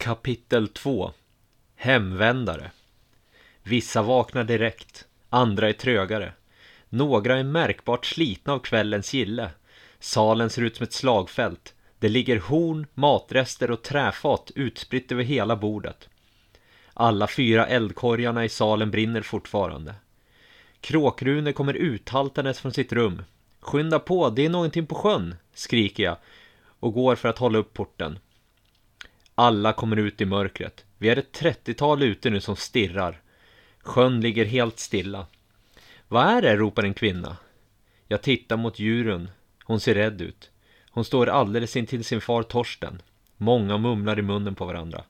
Kapitel 2 Hemvändare Vissa vaknar direkt, andra är trögare. Några är märkbart slitna av kvällens gille. Salen ser ut som ett slagfält. Det ligger horn, matrester och träfat utspritt över hela bordet. Alla fyra eldkorgarna i salen brinner fortfarande. Kråkrune kommer uthaltandes från sitt rum. Skynda på, det är någonting på sjön, skriker jag och går för att hålla upp porten. Alla kommer ut i mörkret. Vi är ett trettiotal ute nu som stirrar. Sjön ligger helt stilla. Vad är det? ropar en kvinna. Jag tittar mot djuren. Hon ser rädd ut. Hon står alldeles intill sin far Torsten. Många mumlar i munnen på varandra.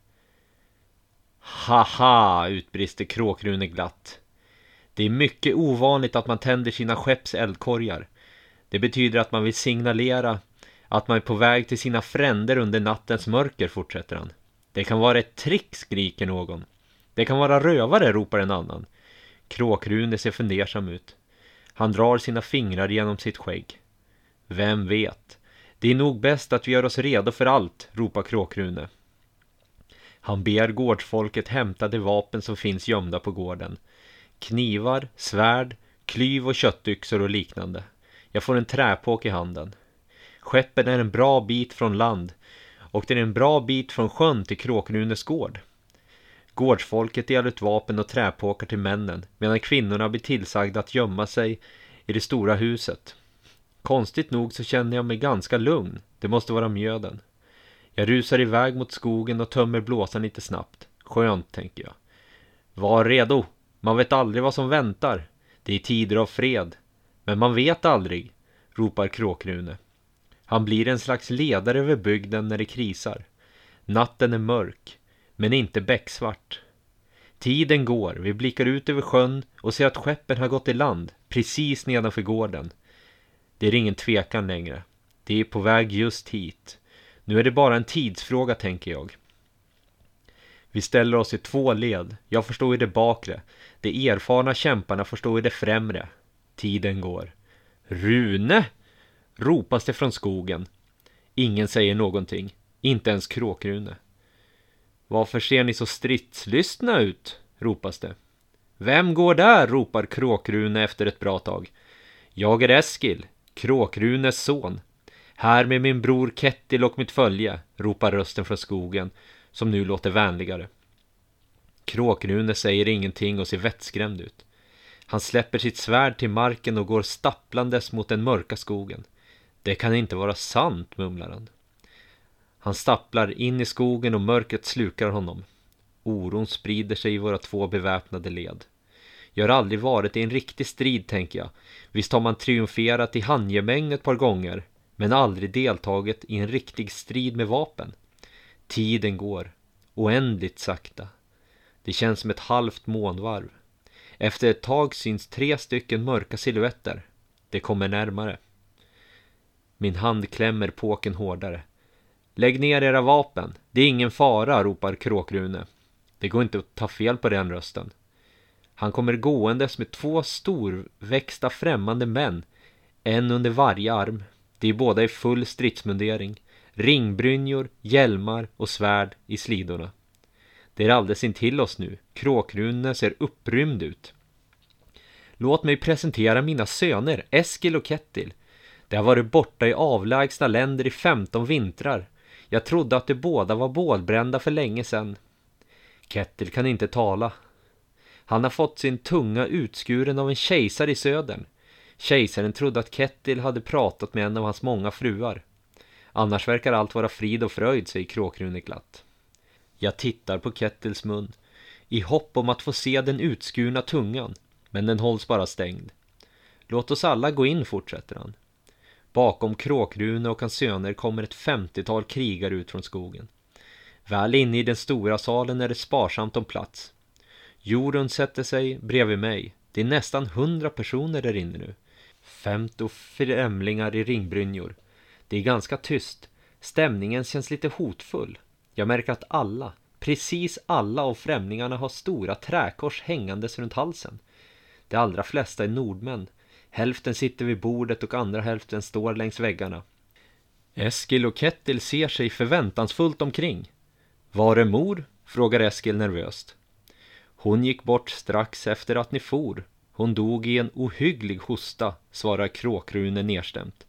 Haha, utbrister Kråkrune glatt. Det är mycket ovanligt att man tänder sina skepps eldkorgar. Det betyder att man vill signalera att man är på väg till sina fränder under nattens mörker, fortsätter han. Det kan vara ett trick, skriker någon. Det kan vara rövare, ropar en annan. Kråkrune ser fundersam ut. Han drar sina fingrar genom sitt skägg. Vem vet? Det är nog bäst att vi gör oss redo för allt, ropar Kråkrune. Han ber gårdsfolket hämta de vapen som finns gömda på gården. Knivar, svärd, klyv och köttyxor och liknande. Jag får en träpåk i handen. Skeppen är en bra bit från land och det är en bra bit från sjön till Kråkrunes gård. Gårdsfolket delar ut vapen och träpåkar till männen medan kvinnorna blir tillsagda att gömma sig i det stora huset. Konstigt nog så känner jag mig ganska lugn. Det måste vara mjöden. Jag rusar iväg mot skogen och tömmer blåsan lite snabbt. Skönt, tänker jag. Var redo. Man vet aldrig vad som väntar. Det är tider av fred. Men man vet aldrig, ropar Kråkrune. Han blir en slags ledare över bygden när det krisar. Natten är mörk, men inte becksvart. Tiden går, vi blickar ut över sjön och ser att skeppen har gått i land, precis nedanför gården. Det är ingen tvekan längre. Det är på väg just hit. Nu är det bara en tidsfråga, tänker jag. Vi ställer oss i två led. Jag får stå i det bakre. De erfarna kämparna får stå i det främre. Tiden går. Rune! Ropas det från skogen. Ingen säger någonting, inte ens Kråkrune. Varför ser ni så stridslystna ut? ropas det. Vem går där? ropar Kråkrune efter ett bra tag. Jag är Eskil, Kråkrunes son. Här med min bror Kettil och mitt följe, ropar rösten från skogen, som nu låter vänligare. Kråkrune säger ingenting och ser vettskrämd ut. Han släpper sitt svärd till marken och går stapplandes mot den mörka skogen. Det kan inte vara sant, mumlar han. Han stapplar in i skogen och mörkret slukar honom. Oron sprider sig i våra två beväpnade led. Jag har aldrig varit i en riktig strid, tänker jag. Visst har man triumferat i handgemäng ett par gånger, men aldrig deltagit i en riktig strid med vapen. Tiden går, oändligt sakta. Det känns som ett halvt månvarv. Efter ett tag syns tre stycken mörka silhuetter. Det kommer närmare. Min hand klämmer påken hårdare. Lägg ner era vapen. Det är ingen fara, ropar Kråkrune. Det går inte att ta fel på den rösten. Han kommer gåendes med två storväxta främmande män, en under varje arm. De är båda i full stridsmundering, ringbrynjor, hjälmar och svärd i slidorna. Det är alldeles intill oss nu. Kråkrune ser upprymd ut. Låt mig presentera mina söner, Eskil och Kettil. Det har varit borta i avlägsna länder i femton vintrar. Jag trodde att de båda var bålbrända för länge sedan. Kettil kan inte tala. Han har fått sin tunga utskuren av en kejsare i södern. Kejsaren trodde att Kettil hade pratat med en av hans många fruar. Annars verkar allt vara frid och fröjd, säger Kråkrune glatt. Jag tittar på Kettils mun i hopp om att få se den utskurna tungan, men den hålls bara stängd. Låt oss alla gå in, fortsätter han. Bakom Kråkrune och hans söner kommer ett femtiotal krigare ut från skogen. Väl inne i den stora salen är det sparsamt om plats. Jorun sätter sig bredvid mig. Det är nästan hundra personer där inne nu. Femtio främlingar i ringbrynjor. Det är ganska tyst. Stämningen känns lite hotfull. Jag märker att alla, precis alla av främlingarna har stora träkors hängandes runt halsen. De allra flesta är nordmän Hälften sitter vid bordet och andra hälften står längs väggarna. Eskil och Kettil ser sig förväntansfullt omkring. Var är mor? frågar Eskil nervöst. Hon gick bort strax efter att ni for. Hon dog i en ohygglig hosta, svarar Kråkrune nedstämt.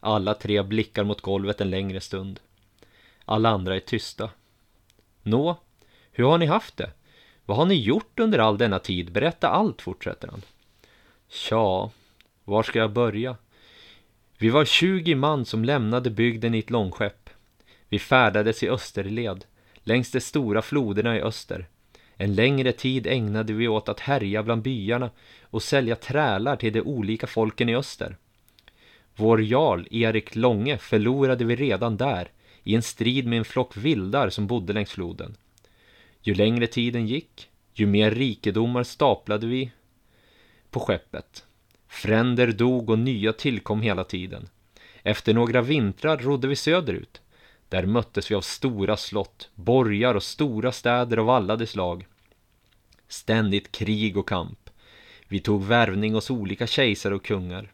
Alla tre blickar mot golvet en längre stund. Alla andra är tysta. Nå, hur har ni haft det? Vad har ni gjort under all denna tid? Berätta allt, fortsätter han. Tja, var ska jag börja? Vi var 20 man som lämnade bygden i ett långskepp. Vi färdades i österled, längs de stora floderna i öster. En längre tid ägnade vi åt att härja bland byarna och sälja trälar till de olika folken i öster. Vår jarl, Erik Långe, förlorade vi redan där i en strid med en flock vildar som bodde längs floden. Ju längre tiden gick, ju mer rikedomar staplade vi på skeppet. Fränder dog och nya tillkom hela tiden. Efter några vintrar rodde vi söderut. Där möttes vi av stora slott, borgar och stora städer av alla de slag. Ständigt krig och kamp. Vi tog värvning hos olika kejsare och kungar.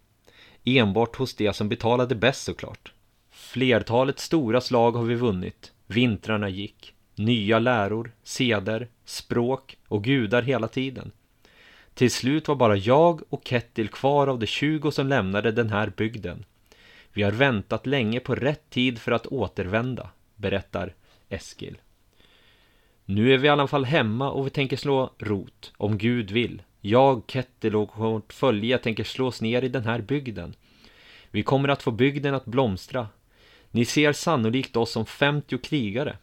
Enbart hos de som betalade bäst såklart. Flertalet stora slag har vi vunnit. Vintrarna gick. Nya läror, seder, språk och gudar hela tiden. Till slut var bara jag och Kettil kvar av de tjugo som lämnade den här bygden. Vi har väntat länge på rätt tid för att återvända, berättar Eskil. Nu är vi i alla fall hemma och vi tänker slå rot, om Gud vill. Jag, Kettil och vårt följe tänker slå oss ner i den här bygden. Vi kommer att få bygden att blomstra. Ni ser sannolikt oss som 50 krigare.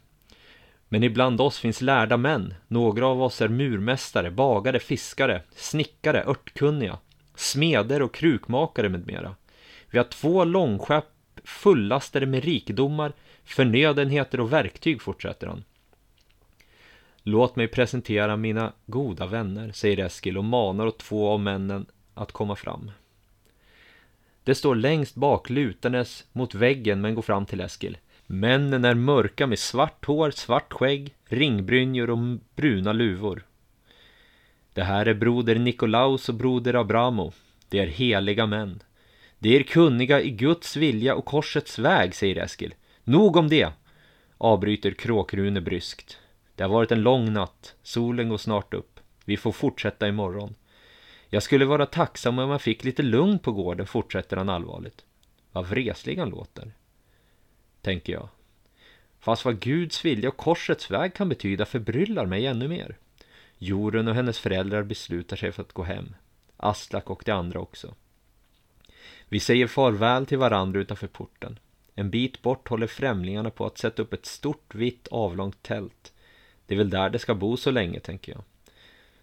Men ibland oss finns lärda män. Några av oss är murmästare, bagare, fiskare, snickare, örtkunniga, smeder och krukmakare med mera. Vi har två långskepp fullastade med rikedomar, förnödenheter och verktyg, fortsätter han. Låt mig presentera mina goda vänner, säger Eskil och manar åt två av männen att komma fram. Det står längst bak lutandes mot väggen men går fram till Eskil. Männen är mörka med svart hår, svart skägg, ringbrynjor och bruna luvor. Det här är broder Nikolaus och broder Abramo. De är heliga män. De är kunniga i Guds vilja och korsets väg, säger Eskil. Nog om det, avbryter Kråkrune bryskt. Det har varit en lång natt. Solen går snart upp. Vi får fortsätta imorgon. Jag skulle vara tacksam om jag fick lite lugn på gården, fortsätter han allvarligt. Vad vreslig han låter. Tänker jag. Fast vad Guds vilja och korsets väg kan betyda förbryllar mig ännu mer. Jorun och hennes föräldrar beslutar sig för att gå hem. Aslak och de andra också. Vi säger farväl till varandra utanför porten. En bit bort håller främlingarna på att sätta upp ett stort vitt avlångt tält. Det är väl där det ska bo så länge, tänker jag.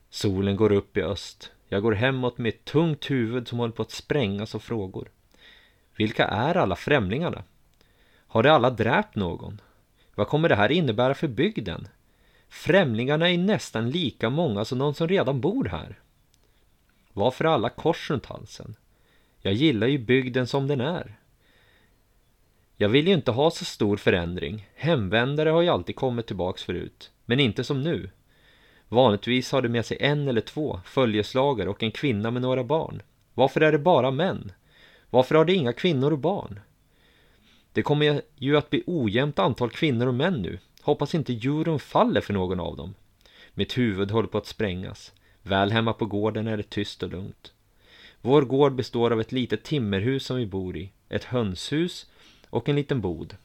Solen går upp i öst. Jag går hemåt med ett tungt huvud som håller på att sprängas av frågor. Vilka är alla främlingarna? Har de alla dräpt någon? Vad kommer det här innebära för bygden? Främlingarna är nästan lika många som de som redan bor här. Varför alla kors runt halsen? Jag gillar ju bygden som den är. Jag vill ju inte ha så stor förändring. Hemvändare har ju alltid kommit tillbaks förut. Men inte som nu. Vanligtvis har de med sig en eller två följeslagare och en kvinna med några barn. Varför är det bara män? Varför har de inga kvinnor och barn? Det kommer ju att bli ojämnt antal kvinnor och män nu. Hoppas inte juryn faller för någon av dem. Mitt huvud håller på att sprängas. Väl hemma på gården är det tyst och lugnt. Vår gård består av ett litet timmerhus som vi bor i, ett hönshus och en liten bod.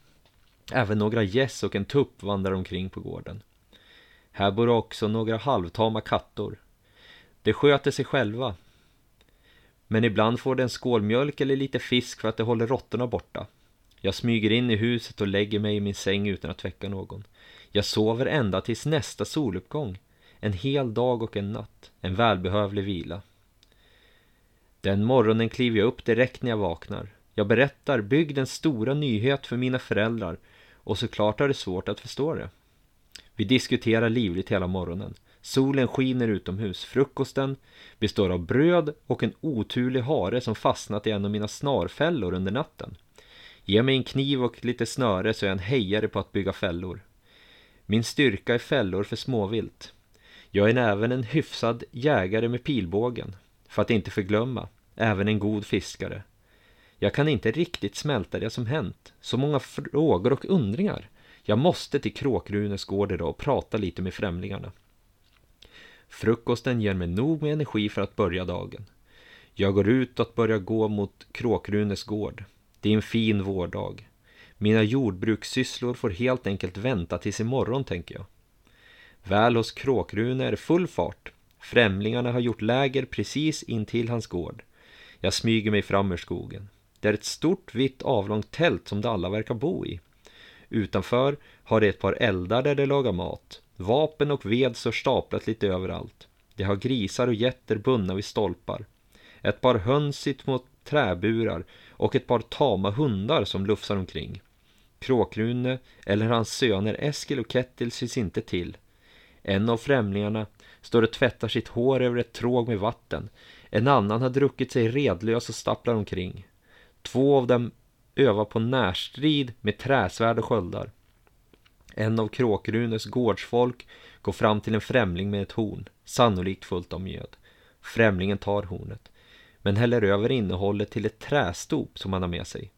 Även några gäss och en tupp vandrar omkring på gården. Här bor också några halvtama kattor. De sköter sig själva. Men ibland får de en skål mjölk eller lite fisk för att de håller råttorna borta. Jag smyger in i huset och lägger mig i min säng utan att väcka någon. Jag sover ända tills nästa soluppgång. En hel dag och en natt. En välbehövlig vila. Den morgonen kliver jag upp direkt när jag vaknar. Jag berättar bygdens stora nyhet för mina föräldrar och såklart är det svårt att förstå det. Vi diskuterar livligt hela morgonen. Solen skiner utomhus. Frukosten består av bröd och en oturlig hare som fastnat i en av mina snarfällor under natten. Ge mig en kniv och lite snöre så är jag en hejare på att bygga fällor. Min styrka är fällor för småvilt. Jag är även en hyfsad jägare med pilbågen. För att inte förglömma, även en god fiskare. Jag kan inte riktigt smälta det som hänt. Så många frågor och undringar. Jag måste till Kråkrunes gård idag och prata lite med främlingarna. Frukosten ger mig nog med energi för att börja dagen. Jag går ut och börjar gå mot Kråkrunes gård. Det är en fin vårdag. Mina jordbrukssysslor får helt enkelt vänta tills imorgon, tänker jag. Väl hos Kråkrune är det full fart. Främlingarna har gjort läger precis intill hans gård. Jag smyger mig fram ur skogen. Det är ett stort vitt avlångt tält som de alla verkar bo i. Utanför har det ett par eldar där de lagar mat. Vapen och ved står staplat lite överallt. De har grisar och getter bundna vid stolpar. Ett par höns i små träburar och ett par tama hundar som lufsar omkring. Kråkrune eller hans söner Eskil och Kettil syns inte till. En av främlingarna står och tvättar sitt hår över ett tråg med vatten. En annan har druckit sig redlös och stapplar omkring. Två av dem övar på närstrid med träsvärd och sköldar. En av Kråkrunes gårdsfolk går fram till en främling med ett horn, sannolikt fullt av mjöd. Främlingen tar hornet, men häller över innehållet till ett trästop som han har med sig.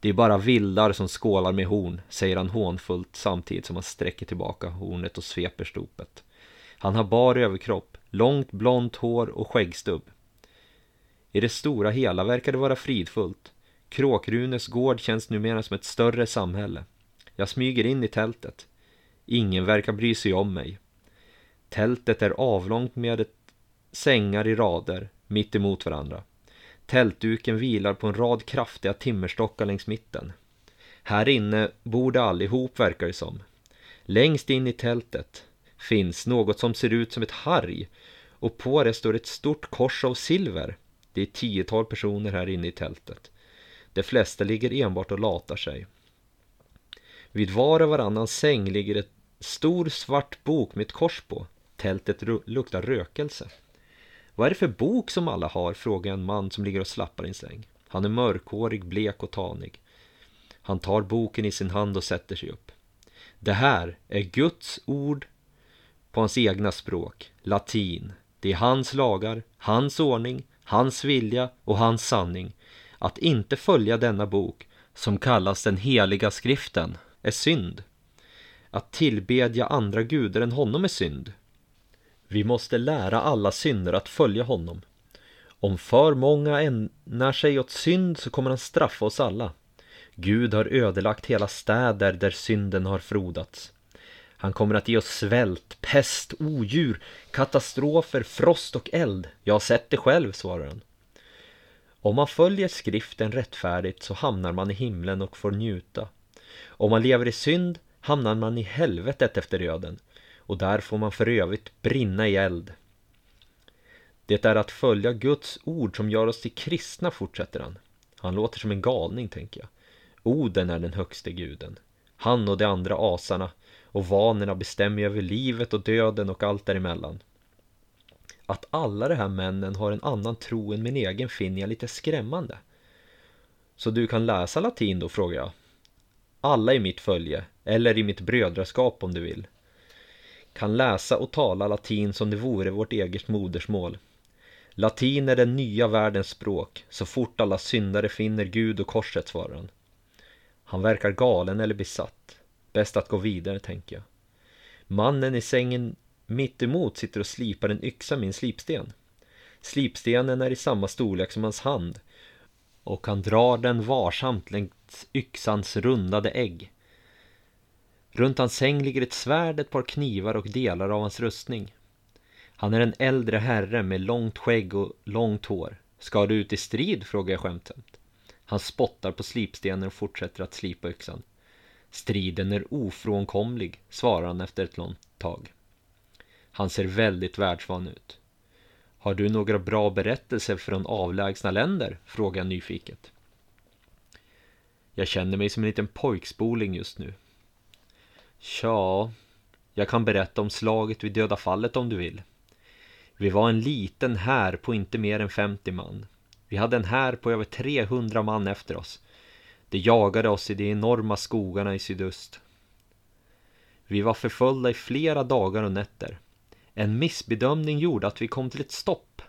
Det är bara vildar som skålar med horn, säger han hånfullt samtidigt som han sträcker tillbaka hornet och sveper stopet. Han har bar överkropp, långt blont hår och skäggstubb. I det stora hela verkar det vara fridfullt. Kråkrunes gård känns numera som ett större samhälle. Jag smyger in i tältet. Ingen verkar bry sig om mig. Tältet är avlångt med ett sängar i rader, mitt emot varandra. Tältduken vilar på en rad kraftiga timmerstockar längs mitten. Här inne bor det allihop verkar det som. Längst in i tältet finns något som ser ut som ett harg och på det står ett stort kors av silver. Det är tiotal personer här inne i tältet. De flesta ligger enbart och latar sig. Vid var och varannan säng ligger ett stor svart bok med ett kors på. Tältet luktar rökelse. Vad är det för bok som alla har? frågar en man som ligger och slappar i en säng. Han är mörkhårig, blek och tanig. Han tar boken i sin hand och sätter sig upp. Det här är Guds ord på hans egna språk, latin. Det är hans lagar, hans ordning, hans vilja och hans sanning. Att inte följa denna bok, som kallas den heliga skriften, är synd. Att tillbedja andra gudar än honom är synd. Vi måste lära alla synder att följa honom. Om för många ägnar sig åt synd så kommer han straffa oss alla. Gud har ödelagt hela städer där synden har frodats. Han kommer att ge oss svält, pest, odjur, katastrofer, frost och eld. Jag har sett det själv, svarar han. Om man följer skriften rättfärdigt så hamnar man i himlen och får njuta. Om man lever i synd hamnar man i helvetet efter döden och där får man för övrigt brinna i eld. Det är att följa Guds ord som gör oss till kristna, fortsätter han. Han låter som en galning, tänker jag. Oden är den högste guden. Han och de andra asarna och vanerna bestämmer över livet och döden och allt däremellan. Att alla de här männen har en annan tro än min egen finner jag lite skrämmande. Så du kan läsa latin då, frågar jag. Alla i mitt följe, eller i mitt brödraskap om du vill kan läsa och tala latin som det vore vårt eget modersmål. Latin är den nya världens språk, så fort alla syndare finner Gud och korset, svarar han. Han verkar galen eller besatt. Bäst att gå vidare, tänker jag. Mannen i sängen mitt emot sitter och slipar en yxa med en slipsten. Slipstenen är i samma storlek som hans hand och han drar den varsamt längs yxans rundade ägg. Runt hans säng ligger ett svärd, ett par knivar och delar av hans rustning. Han är en äldre herre med långt skägg och långt hår. Ska du ut i strid? frågar jag skämtsamt. Han spottar på slipstenen och fortsätter att slipa yxan. Striden är ofrånkomlig, svarar han efter ett långt tag. Han ser väldigt världsvan ut. Har du några bra berättelser från avlägsna länder? frågar jag nyfiket. Jag känner mig som en liten pojkspoling just nu. Tja, jag kan berätta om slaget vid Döda fallet om du vill. Vi var en liten här på inte mer än 50 man. Vi hade en här på över 300 man efter oss. De jagade oss i de enorma skogarna i sydöst. Vi var förföljda i flera dagar och nätter. En missbedömning gjorde att vi kom till ett stopp.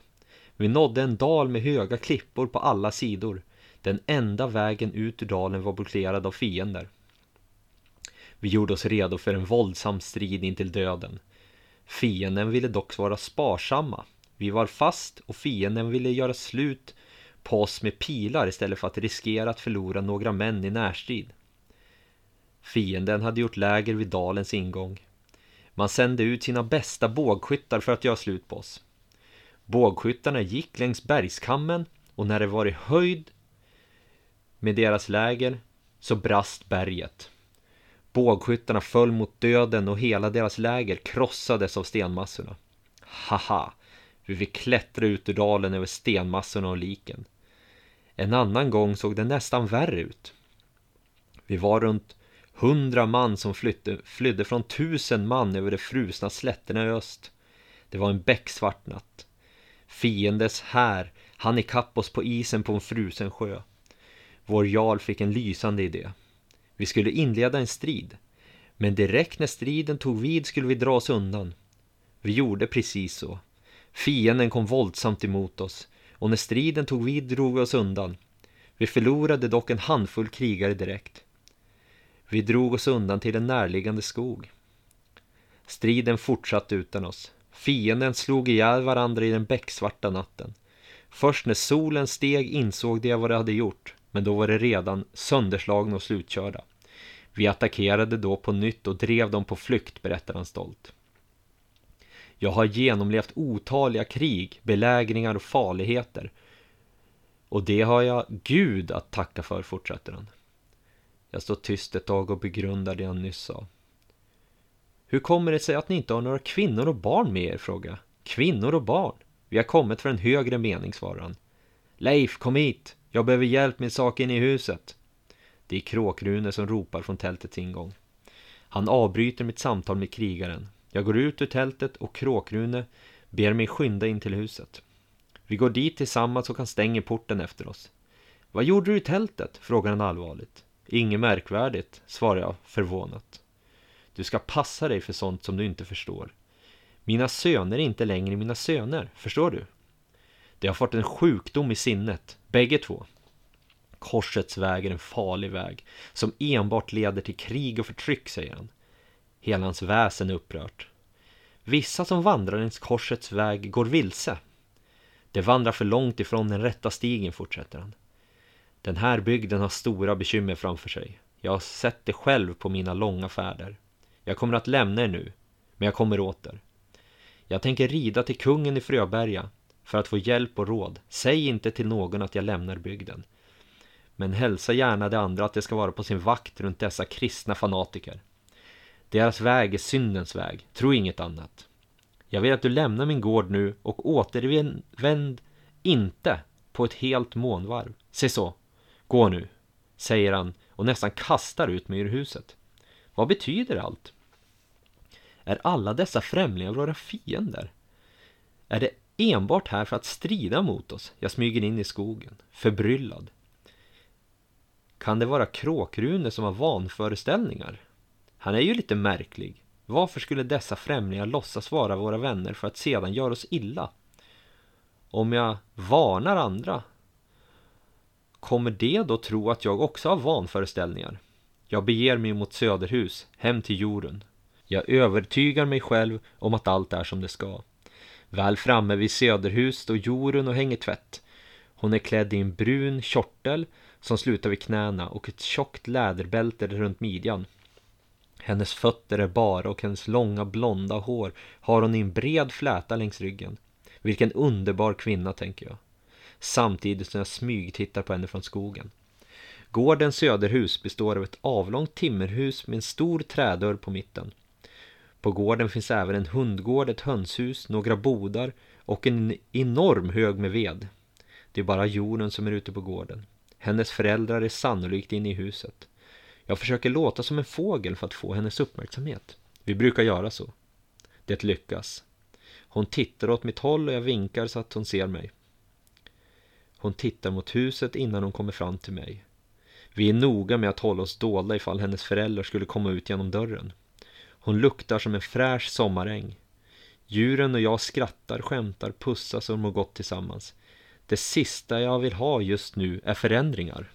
Vi nådde en dal med höga klippor på alla sidor. Den enda vägen ut ur dalen var blockerad av fiender. Vi gjorde oss redo för en våldsam strid intill döden. Fienden ville dock vara sparsamma. Vi var fast och fienden ville göra slut på oss med pilar istället för att riskera att förlora några män i närstrid. Fienden hade gjort läger vid dalens ingång. Man sände ut sina bästa bågskyttar för att göra slut på oss. Bågskyttarna gick längs bergskammen och när det var i höjd med deras läger så brast berget. Bågskyttarna föll mot döden och hela deras läger krossades av stenmassorna. Haha, vi fick klättra ut ur dalen över stenmassorna och liken. En annan gång såg det nästan värre ut. Vi var runt hundra man som flydde, flydde från tusen man över de frusna slätterna i öst. Det var en becksvart natt. Fiendes här han ikapp oss på isen på en frusen sjö. Vår jarl fick en lysande idé. Vi skulle inleda en strid. Men direkt när striden tog vid skulle vi dra oss undan. Vi gjorde precis så. Fienden kom våldsamt emot oss och när striden tog vid drog vi oss undan. Vi förlorade dock en handfull krigare direkt. Vi drog oss undan till en närliggande skog. Striden fortsatte utan oss. Fienden slog ihjäl varandra i den becksvarta natten. Först när solen steg insåg de vad de hade gjort, men då var det redan sönderslagna och slutkörda. Vi attackerade då på nytt och drev dem på flykt, berättar han stolt. Jag har genomlevt otaliga krig, belägringar och farligheter. Och det har jag Gud att tacka för, fortsätter han. Jag står tyst ett tag och begrundar det han nyss sa. Hur kommer det sig att ni inte har några kvinnor och barn med er? frågar Kvinnor och barn? Vi har kommit för en högre mening, svarar han. Leif, kom hit! Jag behöver hjälp med saker inne i huset. Det är Kråkrune som ropar från tältets ingång. Han avbryter mitt samtal med krigaren. Jag går ut ur tältet och Kråkrune ber mig skynda in till huset. Vi går dit tillsammans och han stänger porten efter oss. Vad gjorde du i tältet? frågar han allvarligt. Inget märkvärdigt, svarar jag förvånat. Du ska passa dig för sånt som du inte förstår. Mina söner är inte längre mina söner, förstår du? De har fått en sjukdom i sinnet, bägge två. Korsets väg är en farlig väg, som enbart leder till krig och förtryck, säger han. Hela hans väsen är upprört. Vissa som vandrar längs korsets väg går vilse. De vandrar för långt ifrån den rätta stigen, fortsätter han. Den här bygden har stora bekymmer framför sig. Jag har sett det själv på mina långa färder. Jag kommer att lämna er nu, men jag kommer åter. Jag tänker rida till kungen i Fröberga för att få hjälp och råd. Säg inte till någon att jag lämnar bygden. Men hälsa gärna de andra att de ska vara på sin vakt runt dessa kristna fanatiker. Deras väg är syndens väg, tro inget annat. Jag vill att du lämnar min gård nu och återvänd inte på ett helt månvarv. Se så, gå nu, säger han och nästan kastar ut mig ur huset. Vad betyder allt? Är alla dessa främlingar våra fiender? Är det enbart här för att strida mot oss? Jag smyger in i skogen, förbryllad. Kan det vara Kråkrune som har vanföreställningar? Han är ju lite märklig. Varför skulle dessa främlingar låtsas vara våra vänner för att sedan göra oss illa? Om jag varnar andra, kommer de då tro att jag också har vanföreställningar? Jag beger mig mot Söderhus, hem till Jorun. Jag övertygar mig själv om att allt är som det ska. Väl framme vid Söderhus står Jorun och hänger tvätt. Hon är klädd i en brun kjortel som slutar vid knäna och ett tjockt läderbälte runt midjan. Hennes fötter är bara och hennes långa blonda hår har hon i en bred fläta längs ryggen. Vilken underbar kvinna, tänker jag. Samtidigt som jag smygtittar på henne från skogen. Gårdens söderhus består av ett avlångt timmerhus med en stor trädörr på mitten. På gården finns även en hundgård, ett hönshus, några bodar och en enorm hög med ved. Det är bara jorden som är ute på gården. Hennes föräldrar är sannolikt inne i huset. Jag försöker låta som en fågel för att få hennes uppmärksamhet. Vi brukar göra så. Det lyckas. Hon tittar åt mitt håll och jag vinkar så att hon ser mig. Hon tittar mot huset innan hon kommer fram till mig. Vi är noga med att hålla oss dolda ifall hennes föräldrar skulle komma ut genom dörren. Hon luktar som en fräsch sommaräng. Djuren och jag skrattar, skämtar, pussas och mår gott tillsammans. Det sista jag vill ha just nu är förändringar.